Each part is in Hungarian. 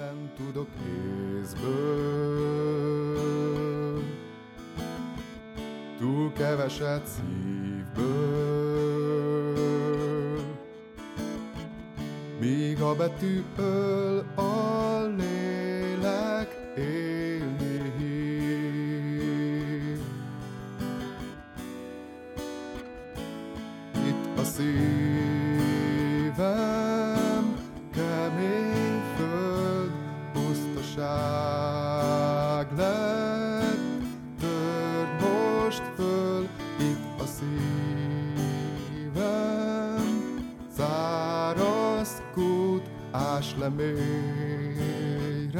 nem tudok észből, túl keveset szívből, míg a betű öl a lélek élni le mélyre,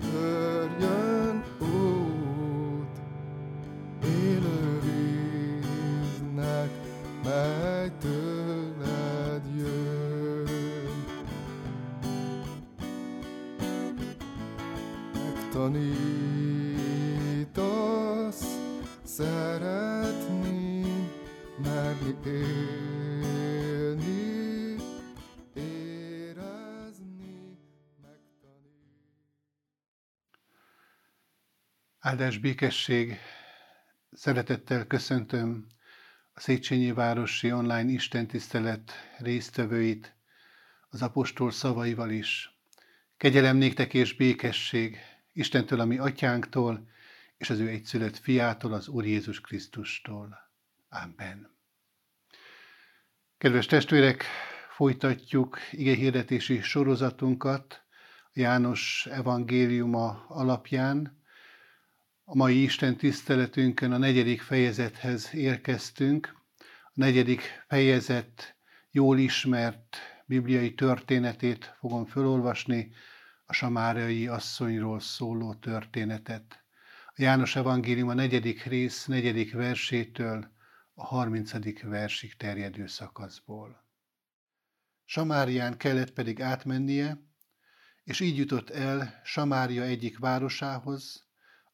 törjön út, élő víznek, mely tőled jön. Megtanítasz szeretni, merni Áldás békesség, szeretettel köszöntöm a Széchenyi Városi Online Istentisztelet résztvevőit, az apostol szavaival is. Kegyelem néktek és békesség Istentől, ami atyánktól, és az ő egyszülött fiától, az Úr Jézus Krisztustól. Amen. Kedves testvérek, folytatjuk igehirdetési sorozatunkat János evangéliuma alapján. A mai Isten tiszteletünkön a negyedik fejezethez érkeztünk. A negyedik fejezet jól ismert bibliai történetét fogom felolvasni, a samáriai asszonyról szóló történetet. A János evangélium a negyedik rész, negyedik versétől a harmincadik versig terjedő szakaszból. Samárián kellett pedig átmennie, és így jutott el Samária egyik városához,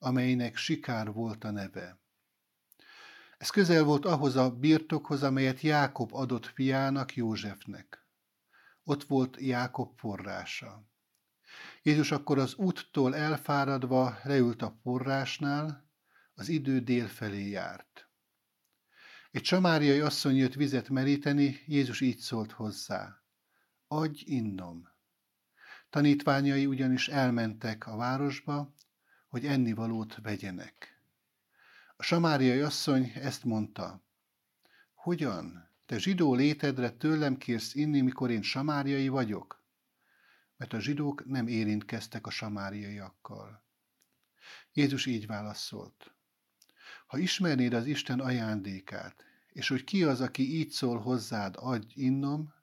amelynek Sikár volt a neve. Ez közel volt ahhoz a birtokhoz, amelyet Jákob adott fiának Józsefnek. Ott volt Jákob forrása. Jézus akkor az úttól elfáradva leült a forrásnál, az idő dél felé járt. Egy samáriai asszony jött vizet meríteni, Jézus így szólt hozzá. Adj innom. Tanítványai ugyanis elmentek a városba, hogy ennivalót vegyenek. A samáriai asszony ezt mondta. Hogyan? Te zsidó létedre tőlem kérsz inni, mikor én samáriai vagyok? Mert a zsidók nem érintkeztek a samáriaiakkal. Jézus így válaszolt. Ha ismernéd az Isten ajándékát, és hogy ki az, aki így szól hozzád, adj innom,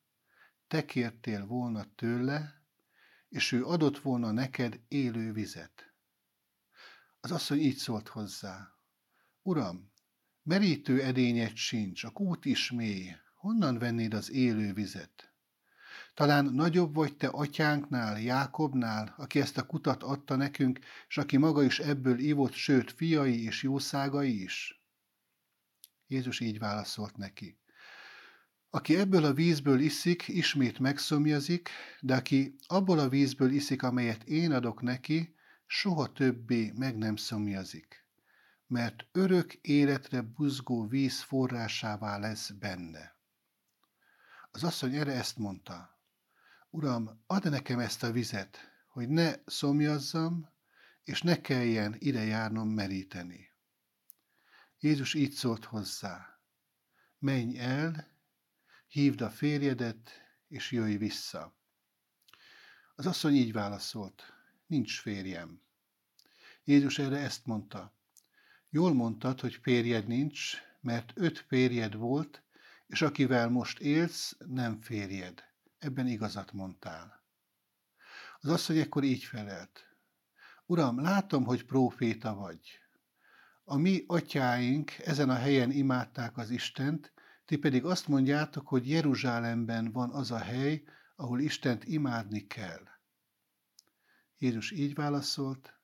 te kértél volna tőle, és ő adott volna neked élő vizet. Az asszony így szólt hozzá. Uram, merítő edényed sincs, a kút is mély, honnan vennéd az élő vizet? Talán nagyobb vagy te atyánknál, Jákobnál, aki ezt a kutat adta nekünk, és aki maga is ebből ivott, sőt, fiai és jószágai is? Jézus így válaszolt neki. Aki ebből a vízből iszik, ismét megszomjazik, de aki abból a vízből iszik, amelyet én adok neki, soha többé meg nem szomjazik, mert örök életre buzgó víz forrásává lesz benne. Az asszony erre ezt mondta, Uram, add nekem ezt a vizet, hogy ne szomjazzam, és ne kelljen ide járnom meríteni. Jézus így szólt hozzá, menj el, hívd a férjedet, és jöjj vissza. Az asszony így válaszolt, nincs férjem. Jézus erre ezt mondta, jól mondtad, hogy férjed nincs, mert öt férjed volt, és akivel most élsz, nem férjed. Ebben igazat mondtál. Az asszony ekkor így felelt. Uram, látom, hogy próféta vagy. A mi atyáink ezen a helyen imádták az Istent, ti pedig azt mondjátok, hogy Jeruzsálemben van az a hely, ahol Istent imádni kell. Jézus így válaszolt,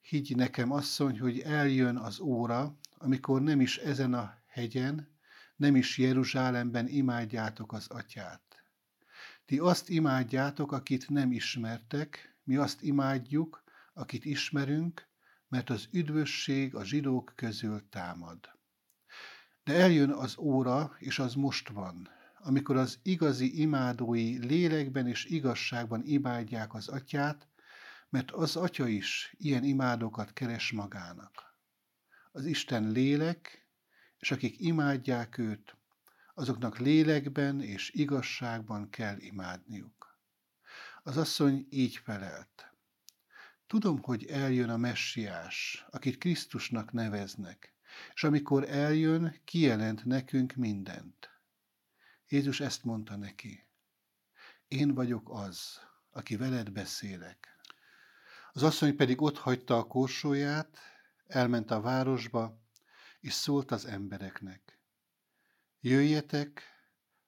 higgy nekem, asszony, hogy eljön az óra, amikor nem is ezen a hegyen, nem is Jeruzsálemben imádjátok az atyát. Ti azt imádjátok, akit nem ismertek, mi azt imádjuk, akit ismerünk, mert az üdvösség a zsidók közül támad. De eljön az óra, és az most van, amikor az igazi imádói lélekben és igazságban imádják az atyát, mert az atya is ilyen imádókat keres magának. Az Isten lélek, és akik imádják őt, azoknak lélekben és igazságban kell imádniuk. Az asszony így felelt. Tudom, hogy eljön a messiás, akit Krisztusnak neveznek, és amikor eljön, kijelent nekünk mindent. Jézus ezt mondta neki. Én vagyok az, aki veled beszélek. Az asszony pedig ott hagyta a korsóját, elment a városba, és szólt az embereknek. Jöjjetek,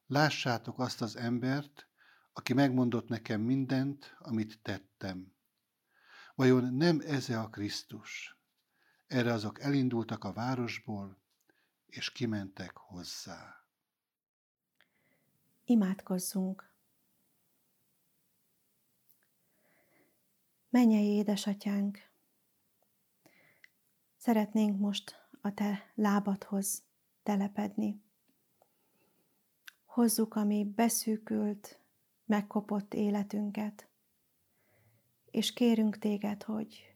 lássátok azt az embert, aki megmondott nekem mindent, amit tettem. Vajon nem ez a Krisztus? Erre azok elindultak a városból, és kimentek hozzá. Imádkozzunk! Menjei édesatyánk! Szeretnénk most a te lábadhoz telepedni. Hozzuk a mi beszűkült, megkopott életünket, és kérünk téged, hogy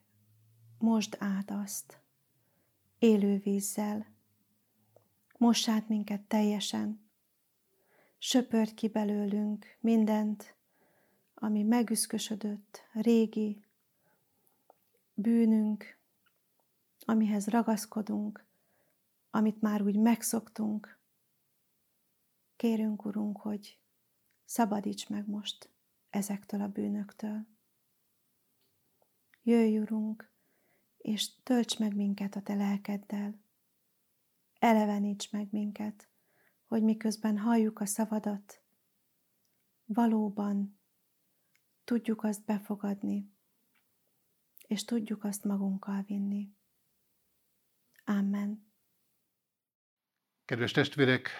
mosd át azt élő vízzel, moss minket teljesen, söpörd ki belőlünk mindent, ami megüszkösödött, régi bűnünk, amihez ragaszkodunk, amit már úgy megszoktunk. Kérünk, Urunk, hogy szabadíts meg most ezektől a bűnöktől. Jöjj, Urunk, és tölts meg minket a Te lelkeddel. Eleveníts meg minket, hogy miközben halljuk a szavadat, valóban tudjuk azt befogadni, és tudjuk azt magunkkal vinni. Amen. Kedves testvérek,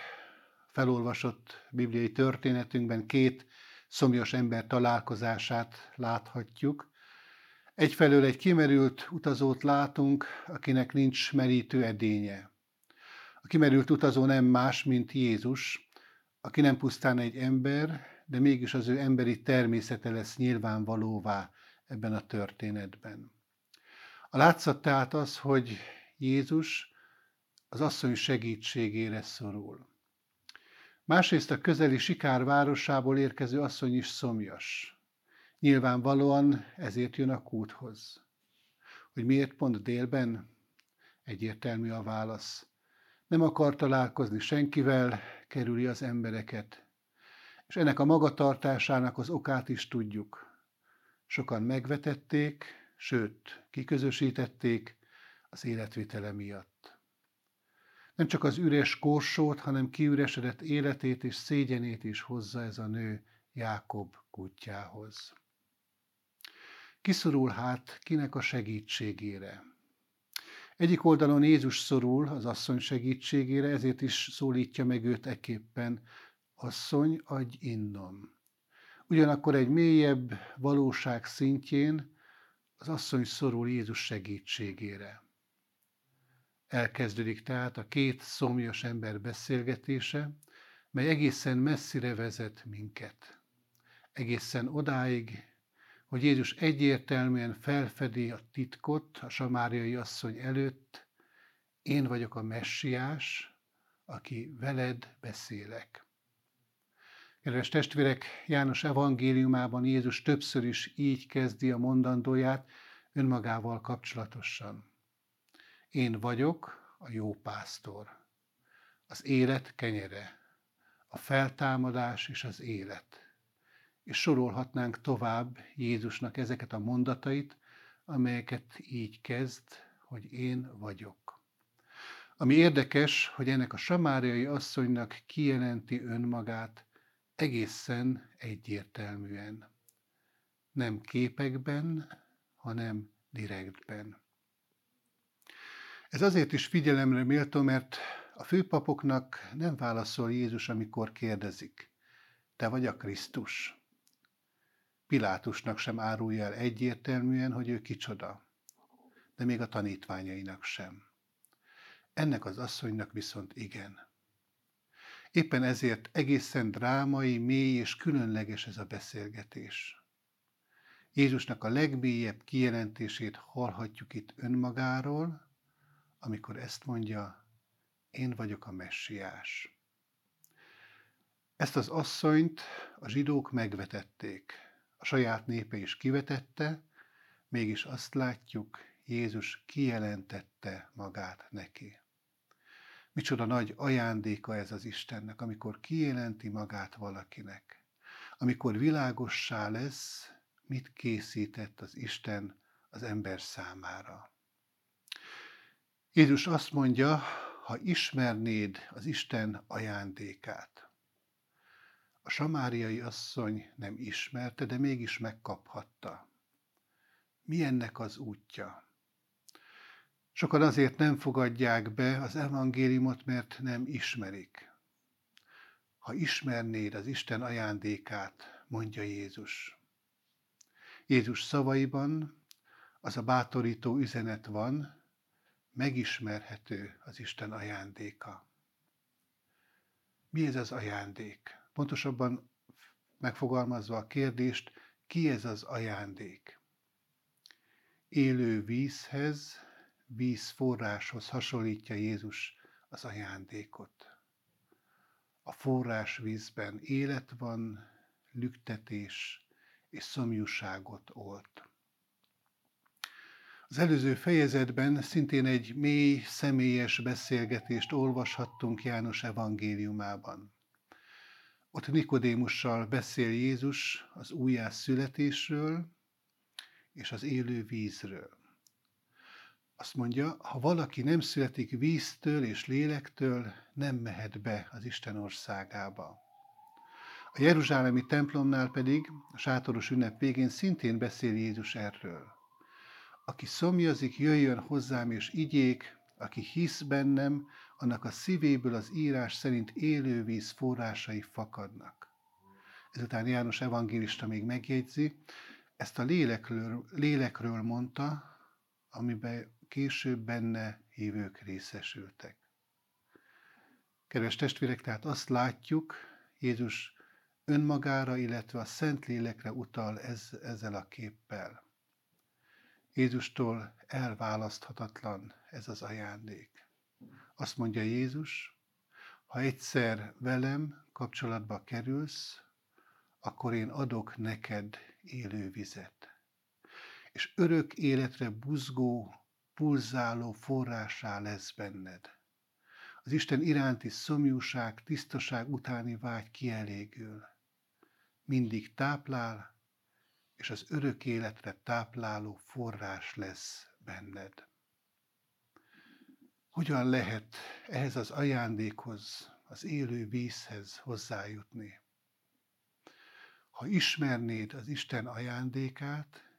felolvasott bibliai történetünkben két szomjas ember találkozását láthatjuk. Egyfelől egy kimerült utazót látunk, akinek nincs merítő edénye. A kimerült utazó nem más, mint Jézus, aki nem pusztán egy ember, de mégis az ő emberi természete lesz nyilvánvalóvá ebben a történetben. A látszat tehát az, hogy Jézus az asszony segítségére szorul. Másrészt a közeli Sikár városából érkező asszony is szomjas. Nyilvánvalóan ezért jön a kúthoz. Hogy miért pont délben? Egyértelmű a válasz. Nem akar találkozni senkivel, kerüli az embereket. És ennek a magatartásának az okát is tudjuk. Sokan megvetették, sőt, kiközösítették az életvitele miatt. Nem csak az üres korsót, hanem kiüresedett életét és szégyenét is hozza ez a nő Jákob kutyához. Kiszorul hát kinek a segítségére? Egyik oldalon Jézus szorul az asszony segítségére, ezért is szólítja meg őt eképpen, asszony, adj innom. Ugyanakkor egy mélyebb valóság szintjén az asszony szorul Jézus segítségére. Elkezdődik tehát a két szomjas ember beszélgetése, mely egészen messzire vezet minket. Egészen odáig, hogy Jézus egyértelműen felfedi a titkot a samáriai asszony előtt, én vagyok a messiás, aki veled beszélek. Kedves testvérek, János evangéliumában Jézus többször is így kezdi a mondandóját önmagával kapcsolatosan. Én vagyok a jó pásztor, az élet kenyere, a feltámadás és az élet. És sorolhatnánk tovább Jézusnak ezeket a mondatait, amelyeket így kezd, hogy én vagyok. Ami érdekes, hogy ennek a samáriai asszonynak kijelenti önmagát egészen egyértelműen. Nem képekben, hanem direktben. Ez azért is figyelemre méltó, mert a főpapoknak nem válaszol Jézus, amikor kérdezik, te vagy a Krisztus? Pilátusnak sem árulja el egyértelműen, hogy ő kicsoda, de még a tanítványainak sem. Ennek az asszonynak viszont igen. Éppen ezért egészen drámai, mély és különleges ez a beszélgetés. Jézusnak a legmélyebb kijelentését hallhatjuk itt önmagáról, amikor ezt mondja, én vagyok a messiás. Ezt az asszonyt a zsidók megvetették, a saját népe is kivetette, mégis azt látjuk, Jézus kijelentette magát neki. Micsoda nagy ajándéka ez az Istennek, amikor kijelenti magát valakinek. Amikor világossá lesz, mit készített az Isten az ember számára. Jézus azt mondja, ha ismernéd az Isten ajándékát. A samáriai asszony nem ismerte, de mégis megkaphatta. Mi ennek az útja? Sokan azért nem fogadják be az evangéliumot, mert nem ismerik. Ha ismernéd az Isten ajándékát, mondja Jézus. Jézus szavaiban az a bátorító üzenet van, megismerhető az Isten ajándéka. Mi ez az ajándék? Pontosabban megfogalmazva a kérdést, ki ez az ajándék? Élő vízhez, vízforráshoz hasonlítja Jézus az ajándékot. A forrás vízben élet van, lüktetés és szomjúságot olt. Az előző fejezetben szintén egy mély, személyes beszélgetést olvashattunk János evangéliumában. Ott Nikodémussal beszél Jézus az újjás születésről és az élő vízről. Azt mondja, ha valaki nem születik víztől és lélektől, nem mehet be az Isten országába. A Jeruzsálemi templomnál pedig, a sátoros ünnep végén szintén beszél Jézus erről. Aki szomjazik, jöjjön hozzám és igyék, aki hisz bennem, annak a szívéből az írás szerint élő víz forrásai fakadnak. Ezután János evangélista még megjegyzi, ezt a lélekről, lélekről mondta, amiben később benne hívők részesültek. Kedves testvérek, tehát azt látjuk, Jézus önmagára, illetve a Szentlélekre utal ez, ezzel a képpel. Jézustól elválaszthatatlan ez az ajándék. Azt mondja Jézus, ha egyszer velem kapcsolatba kerülsz, akkor én adok neked élő vizet. És örök életre buzgó, pulzáló forrásá lesz benned. Az Isten iránti szomjúság, tisztaság utáni vágy kielégül. Mindig táplál, és az örök életre tápláló forrás lesz benned. Hogyan lehet ehhez az ajándékhoz, az élő vízhez hozzájutni? Ha ismernéd az Isten ajándékát,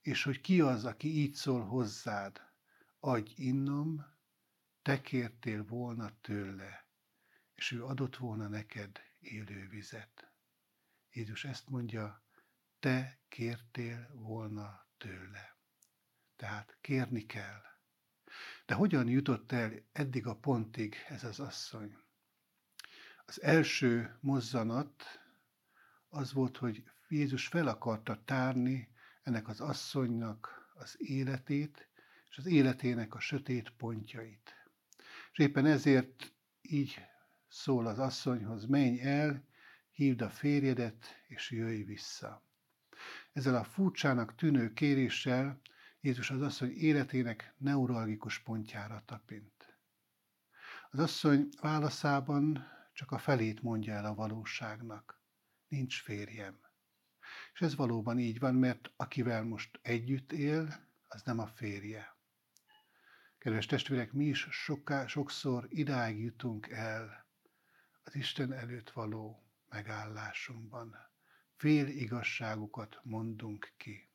és hogy ki az, aki így szól hozzád, adj innom, te kértél volna tőle, és ő adott volna neked élő vizet. Jézus ezt mondja, te kértél volna tőle. Tehát kérni kell. De hogyan jutott el eddig a pontig ez az asszony? Az első mozzanat az volt, hogy Jézus fel akarta tárni ennek az asszonynak az életét, és az életének a sötét pontjait. És éppen ezért így szól az asszonyhoz, menj el, hívd a férjedet, és jöjj vissza. Ezzel a furcsának tűnő kéréssel Jézus az asszony életének neuralgikus pontjára tapint. Az asszony válaszában csak a felét mondja el a valóságnak. Nincs férjem. És ez valóban így van, mert akivel most együtt él, az nem a férje. Kedves testvérek, mi is soká, sokszor idáig jutunk el az Isten előtt való megállásunkban. Fél igazságokat mondunk ki.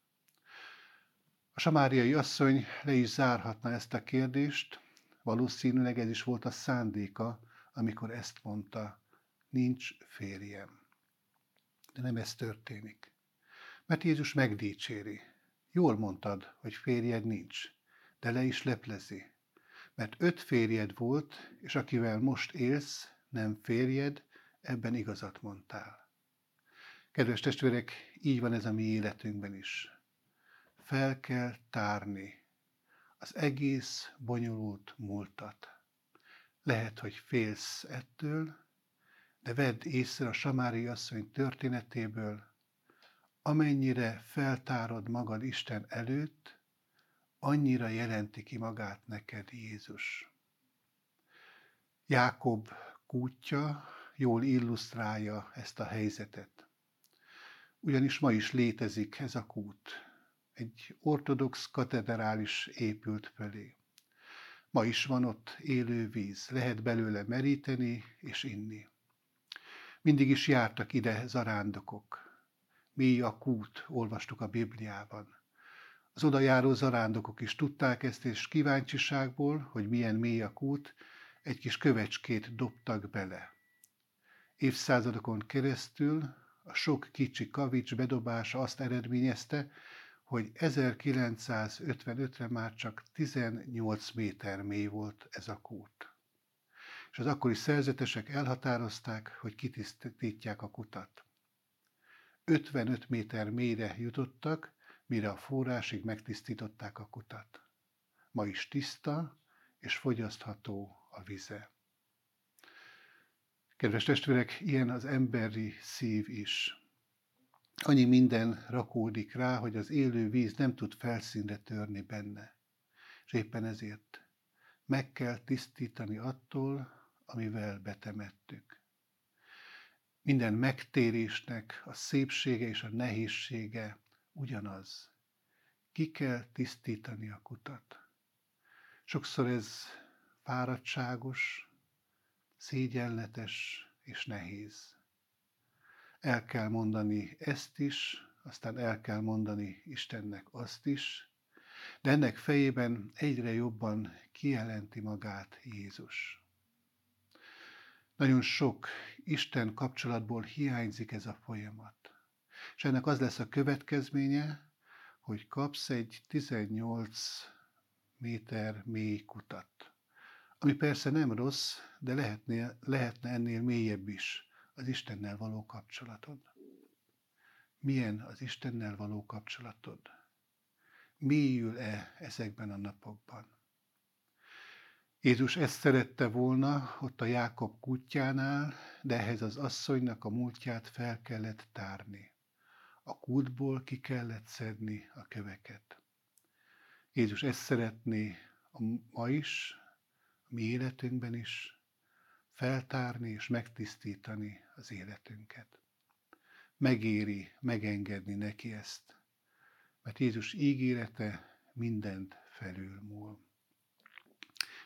A samáriai asszony le is zárhatna ezt a kérdést, valószínűleg ez is volt a szándéka, amikor ezt mondta, nincs férjem. De nem ez történik. Mert Jézus megdicséri. Jól mondtad, hogy férjed nincs, de le is leplezi. Mert öt férjed volt, és akivel most élsz, nem férjed, ebben igazat mondtál. Kedves testvérek, így van ez a mi életünkben is. Fel kell tárni az egész bonyolult múltat. Lehet, hogy félsz ettől, de vedd észre a Samári asszony történetéből, amennyire feltárod magad Isten előtt, annyira jelenti ki magát neked Jézus. Jákob kútja jól illusztrálja ezt a helyzetet. Ugyanis ma is létezik ez a kút. Egy ortodox katedrális épült fölé. Ma is van ott élő víz, lehet belőle meríteni és inni. Mindig is jártak ide zarándokok. Mi a kút, olvastuk a Bibliában. Az odajáró zarándokok is tudták ezt, és kíváncsiságból, hogy milyen mély a kút, egy kis kövecskét dobtak bele. Évszázadokon keresztül a sok kicsi kavics bedobása azt eredményezte, hogy 1955-re már csak 18 méter mély volt ez a kút. És az akkori szerzetesek elhatározták, hogy kitisztítják a kutat. 55 méter mélyre jutottak, mire a forrásig megtisztították a kutat. Ma is tiszta és fogyasztható a vize. Kedves testvérek, ilyen az emberi szív is. Annyi minden rakódik rá, hogy az élő víz nem tud felszínre törni benne. És éppen ezért meg kell tisztítani attól, amivel betemettük. Minden megtérésnek a szépsége és a nehézsége ugyanaz. Ki kell tisztítani a kutat. Sokszor ez fáradtságos, szégyenletes és nehéz. El kell mondani ezt is, aztán el kell mondani Istennek azt is, de ennek fejében egyre jobban kijelenti magát Jézus. Nagyon sok Isten kapcsolatból hiányzik ez a folyamat. És ennek az lesz a következménye, hogy kapsz egy 18 méter mély kutat. Ami persze nem rossz, de lehetne, lehetne ennél mélyebb is az Istennel való kapcsolatod. Milyen az Istennel való kapcsolatod? Mélyül-e ezekben a napokban? Jézus ezt szerette volna ott a Jákob kutyánál, de ehhez az asszonynak a múltját fel kellett tárni. A kútból ki kellett szedni a köveket. Jézus ezt szeretné a ma is, a mi életünkben is, feltárni és megtisztítani az életünket. Megéri megengedni neki ezt, mert Jézus ígérete mindent felülmúl.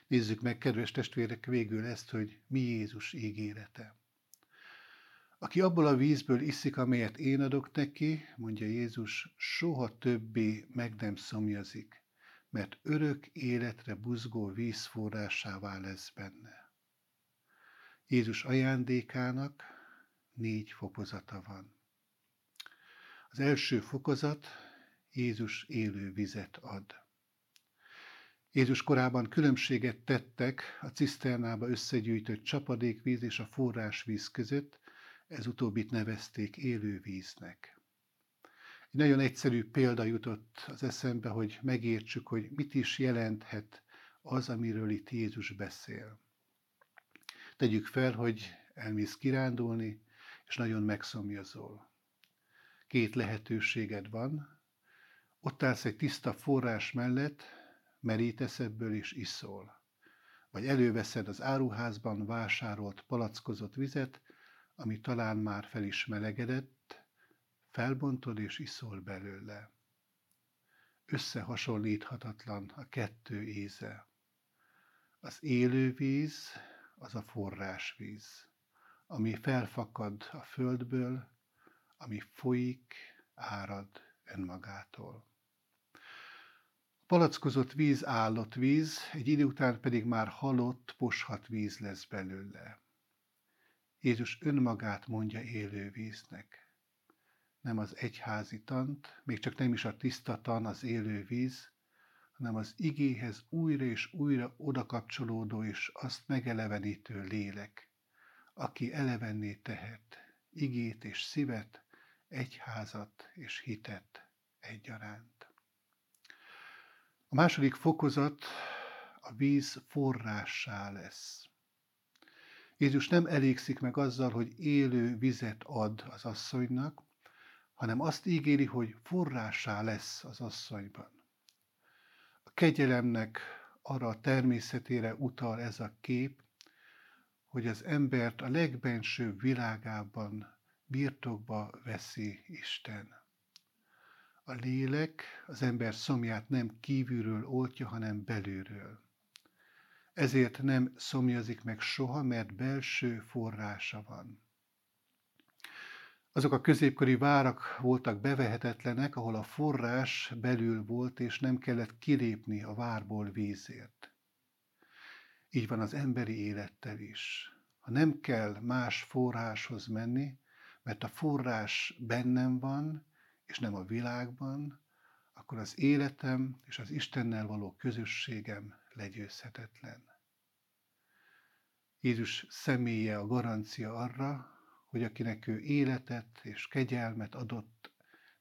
Nézzük meg, kedves testvérek, végül ezt, hogy mi Jézus ígérete. Aki abból a vízből iszik, amelyet én adok neki, mondja Jézus, soha többé meg nem szomjazik, mert örök életre buzgó vízforrásává lesz benne. Jézus ajándékának négy fokozata van. Az első fokozat Jézus élő vizet ad. Jézus korában különbséget tettek a ciszternába összegyűjtött csapadékvíz és a forrásvíz között, ez utóbbit nevezték élővíznek. Egy nagyon egyszerű példa jutott az eszembe, hogy megértsük, hogy mit is jelenthet az, amiről itt Jézus beszél. Tegyük fel, hogy elmész kirándulni, és nagyon megszomjazol. Két lehetőséged van. Ott állsz egy tiszta forrás mellett, merítesz ebből és iszol. Vagy előveszed az áruházban vásárolt palackozott vizet, ami talán már fel is melegedett, felbontod és iszol belőle. Összehasonlíthatatlan a kettő íze. Az élő víz az a forrásvíz, ami felfakad a földből, ami folyik, árad önmagától. A palackozott víz állott víz, egy idő után pedig már halott, poshat víz lesz belőle. Jézus önmagát mondja élő víznek. nem az egyházi tant, még csak nem is a tiszta tan, az élő víz, hanem az igéhez újra és újra odakapcsolódó és azt megelevenítő lélek, aki elevenné tehet igét és szívet, egyházat és hitet egyaránt. A második fokozat a víz forrássá lesz. Jézus nem elégszik meg azzal, hogy élő vizet ad az asszonynak, hanem azt ígéri, hogy forrássá lesz az asszonyban. A kegyelemnek arra a természetére utal ez a kép, hogy az embert a legbensőbb világában birtokba veszi Isten. A lélek az ember szomját nem kívülről oltja, hanem belülről. Ezért nem szomjazik meg soha, mert belső forrása van. Azok a középkori várak voltak bevehetetlenek, ahol a forrás belül volt, és nem kellett kilépni a várból vízért. Így van az emberi élettel is. Ha nem kell más forráshoz menni, mert a forrás bennem van, és nem a világban, akkor az életem és az Istennel való közösségem legyőzhetetlen. Jézus személye a garancia arra, hogy akinek ő életet és kegyelmet adott,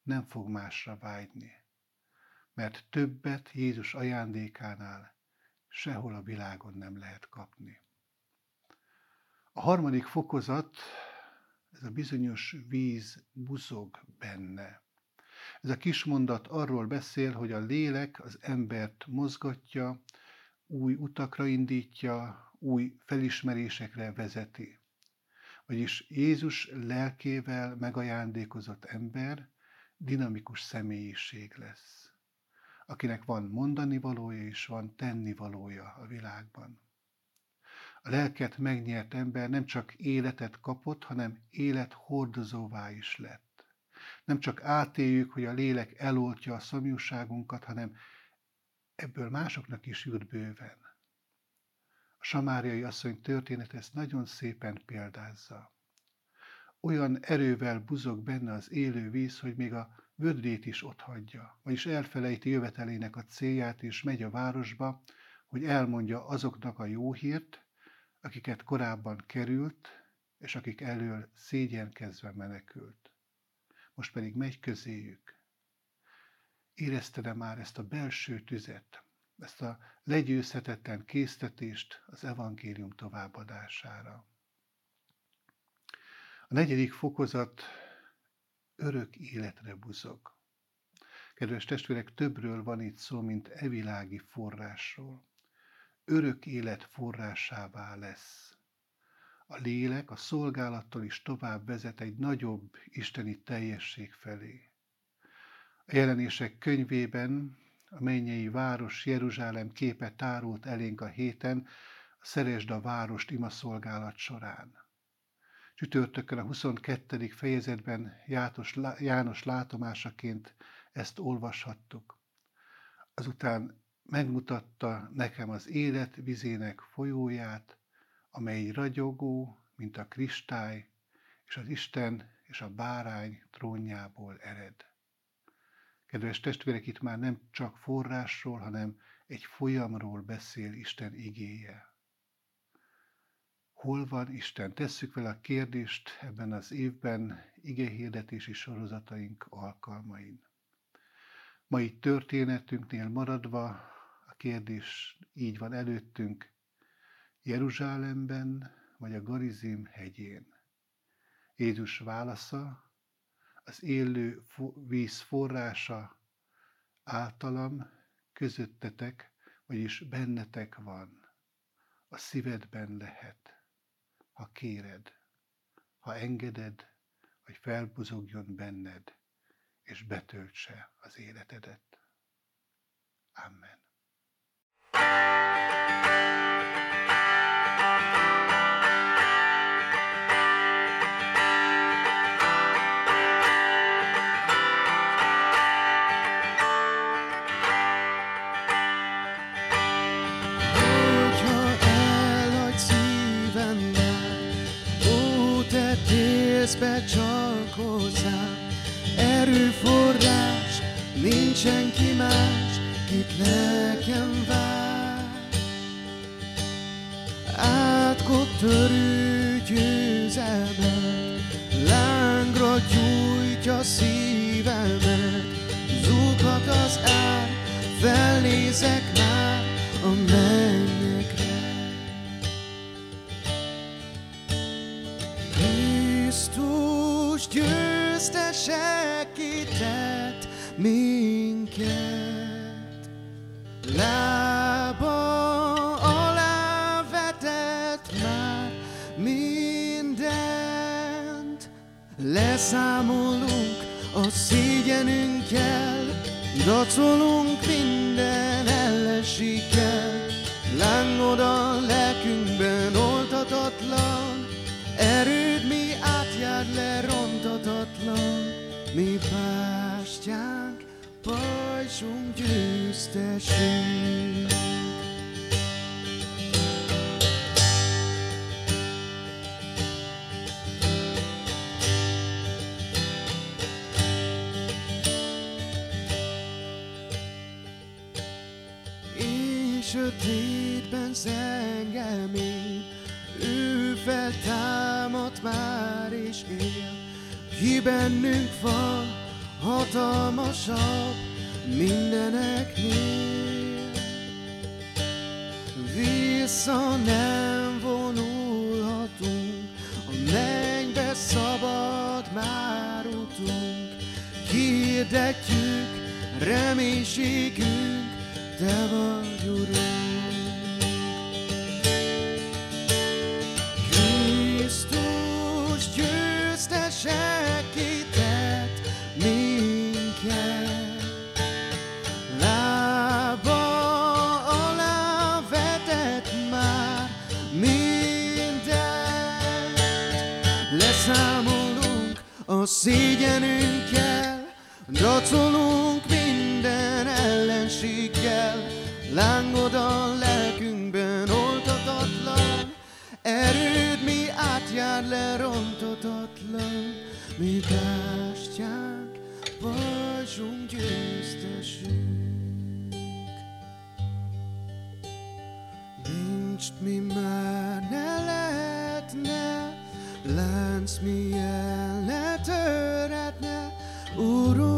nem fog másra vágyni. Mert többet Jézus ajándékánál sehol a világon nem lehet kapni. A harmadik fokozat, ez a bizonyos víz buzog benne. Ez a kis mondat arról beszél, hogy a lélek az embert mozgatja, új utakra indítja, új felismerésekre vezeti. Vagyis Jézus lelkével megajándékozott ember dinamikus személyiség lesz, akinek van mondani valója és van tenni valója a világban. A lelket megnyert ember nem csak életet kapott, hanem élet hordozóvá is lett. Nem csak átéljük, hogy a lélek eloltja a szomjúságunkat, hanem ebből másoknak is jut bőven. A samáriai asszony történet ezt nagyon szépen példázza. Olyan erővel buzog benne az élő víz, hogy még a vödrét is otthagyja, vagyis elfelejti jövetelének a célját, és megy a városba, hogy elmondja azoknak a jó hírt, akiket korábban került, és akik elől szégyenkezve menekült. Most pedig megy közéjük. Érezte már ezt a belső tüzet, ezt a legyőzhetetlen késztetést az evangélium továbbadására. A negyedik fokozat örök életre buzog. Kedves testvérek, többről van itt szó, mint evilági forrásról. Örök élet forrásává lesz. A lélek a szolgálattól is tovább vezet egy nagyobb isteni teljesség felé. A jelenések könyvében a mennyei város Jeruzsálem képe tárult elénk a héten, a Szeresd a várost ima szolgálat során. Csütörtökön a 22. fejezetben János, János látomásaként ezt olvashattuk. Azután megmutatta nekem az élet vizének folyóját, amely ragyogó, mint a kristály, és az Isten és a bárány trónjából ered. Kedves testvérek, itt már nem csak forrásról, hanem egy folyamról beszél Isten igéje. Hol van Isten? Tesszük vele a kérdést ebben az évben igehirdetési sorozataink alkalmain. Mai történetünknél maradva a kérdés így van előttünk, Jeruzsálemben vagy a Garizim hegyén. Jézus válasza az élő víz forrása általam közöttetek, vagyis bennetek van. A szívedben lehet, ha kéred, ha engeded, hogy felbuzogjon benned, és betöltse az életedet. Amen. be csak senki más, kit nekem vár. Átkot törő győzelmet, lángra gyújtja szívemet, zúghat az ár, felnézek dacolunk minden ellenséggel. Lángod a lelkünkben oltatatlan, erőd mi átjár le rontatatlan. Mi bástyánk, pajzsunk győztesünk. Bennünk van, hatalmasabb mindeneknél. Vissza nem vonulhatunk, a mennybe szabad már utunk. Kihirdetjük reménységünk, te vagy Urunk. A szégyenünkkel, dacolunk minden ellenséggel, lángod a lelkünkben oltatatlan, erőd mi átjár le rontatatlan, mi bástyánk, vagyunk győztesünk. Nincs mi már ne lehetne, lánc mi el ne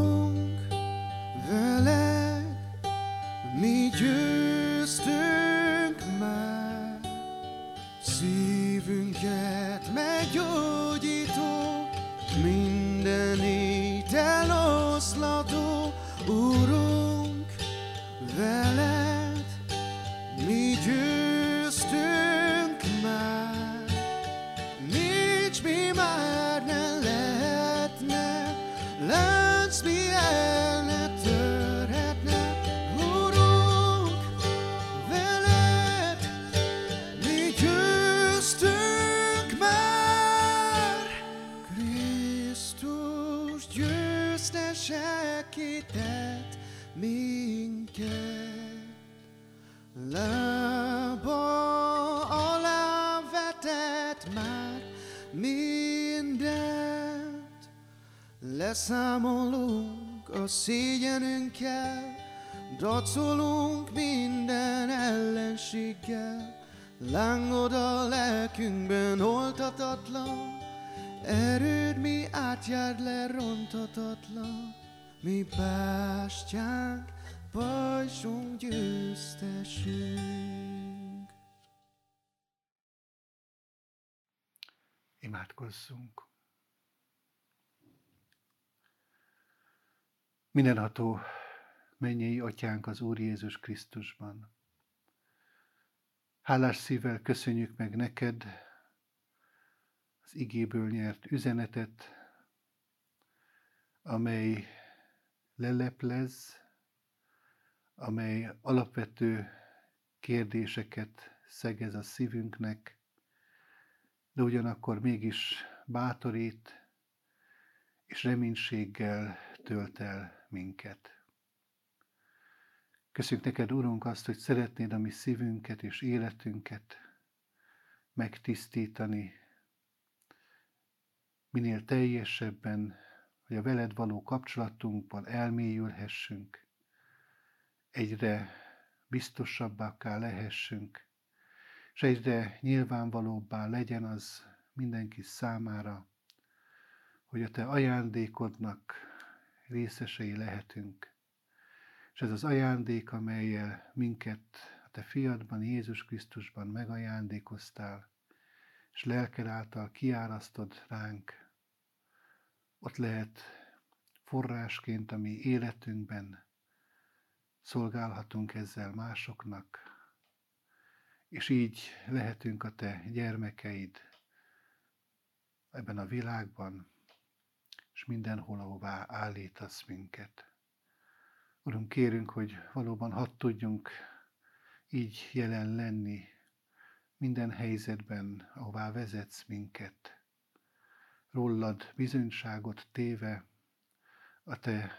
Leszámolunk a szégyenünkkel, dacolunk minden ellenséggel. Lángod a lelkünkben oltatatlan, erőd mi átjár le rontatatlan. Mi bástyánk, pajzsunk győztesünk. Imádkozzunk. Mindenható mennyei atyánk az Úr Jézus Krisztusban. Hálás szívvel köszönjük meg neked az igéből nyert üzenetet, amely leleplez, amely alapvető kérdéseket szegez a szívünknek, de ugyanakkor mégis bátorít és reménységgel tölt el minket. Köszönjük neked, Urunk, azt, hogy szeretnéd a mi szívünket és életünket megtisztítani, minél teljesebben hogy a veled való kapcsolatunkban elmélyülhessünk, egyre biztosabbá lehessünk, és egyre nyilvánvalóbbá legyen az mindenki számára, hogy a te ajándékodnak részesei lehetünk. És ez az ajándék, amelyel minket a te fiadban, Jézus Krisztusban megajándékoztál, és lelked által kiárasztod ránk, ott lehet forrásként a mi életünkben, szolgálhatunk ezzel másoknak, és így lehetünk a te gyermekeid ebben a világban, és mindenhol, ahová állítasz minket. Urunk, kérünk, hogy valóban hadd tudjunk így jelen lenni minden helyzetben, ahová vezetsz minket. Rólad bizonyságot téve, a te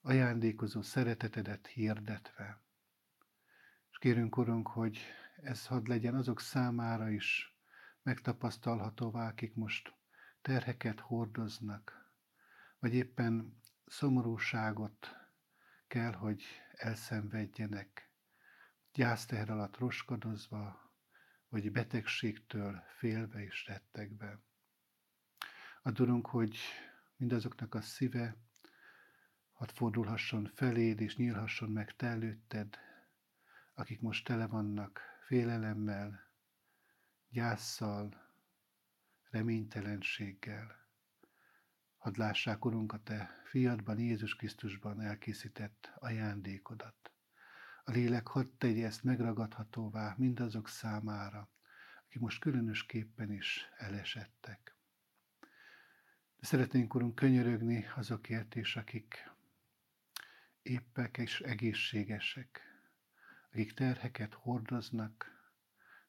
ajándékozó szeretetedet hirdetve. És kérünk, Urunk, hogy ez hadd legyen azok számára is megtapasztalhatóvá, akik most terheket hordoznak, vagy éppen szomorúságot kell, hogy elszenvedjenek, gyászteher alatt roskadozva, vagy betegségtől félve és rettegve. Adorunk, hogy mindazoknak a szíve hadd fordulhasson feléd, és nyílhasson meg te előtted, akik most tele vannak félelemmel, gyászsal, reménytelenséggel. Hadd lássák, Urunk, a Te fiadban, Jézus Krisztusban elkészített ajándékodat. A lélek hadd tegye ezt megragadhatóvá mindazok számára, akik most különösképpen is elesettek. De szeretnénk, Urunk, könyörögni azokért is, akik éppek és egészségesek, akik terheket hordoznak,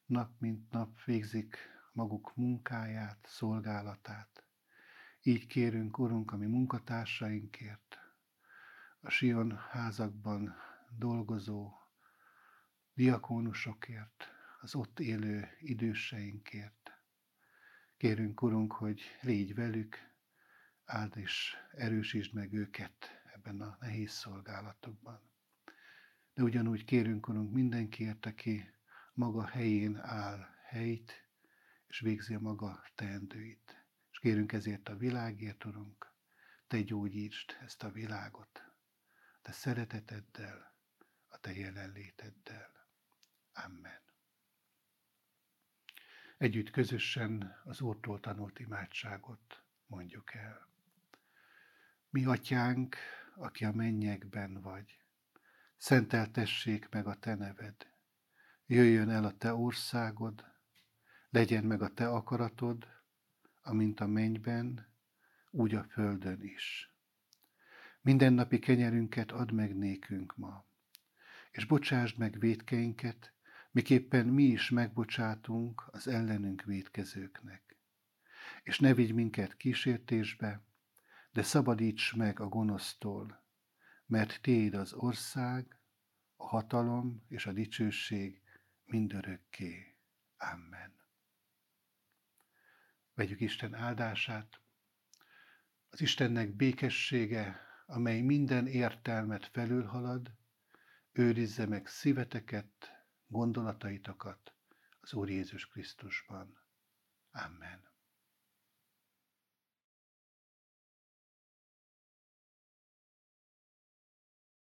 nap mint nap végzik maguk munkáját, szolgálatát. Így kérünk, Urunk, a mi munkatársainkért, a Sion házakban dolgozó diakónusokért, az ott élő időseinkért. Kérünk, Urunk, hogy légy velük, áld és erősítsd meg őket ebben a nehéz szolgálatokban. De ugyanúgy kérünk, Urunk, mindenkiért, aki maga helyén áll helyt, és végzi a maga teendőit. És kérünk ezért a világért, Urunk, Te gyógyítsd ezt a világot, Te szereteteddel, a Te jelenléteddel. Amen. Együtt közösen az Úrtól tanult imádságot mondjuk el. Mi atyánk, aki a mennyekben vagy, szenteltessék meg a te neved. Jöjjön el a te országod, legyen meg a te akaratod, amint a mennyben, úgy a földön is. Mindennapi kenyerünket add meg nékünk ma, és bocsásd meg védkeinket, miképpen mi is megbocsátunk az ellenünk védkezőknek. És ne vigy minket kísértésbe, de szabadíts meg a gonosztól, mert Téd az ország, a hatalom és a dicsőség mindörökké. Amen. Vegyük Isten áldását. Az Istennek békessége, amely minden értelmet felülhalad, őrizze meg szíveteket, gondolataitokat az Úr Jézus Krisztusban. Amen.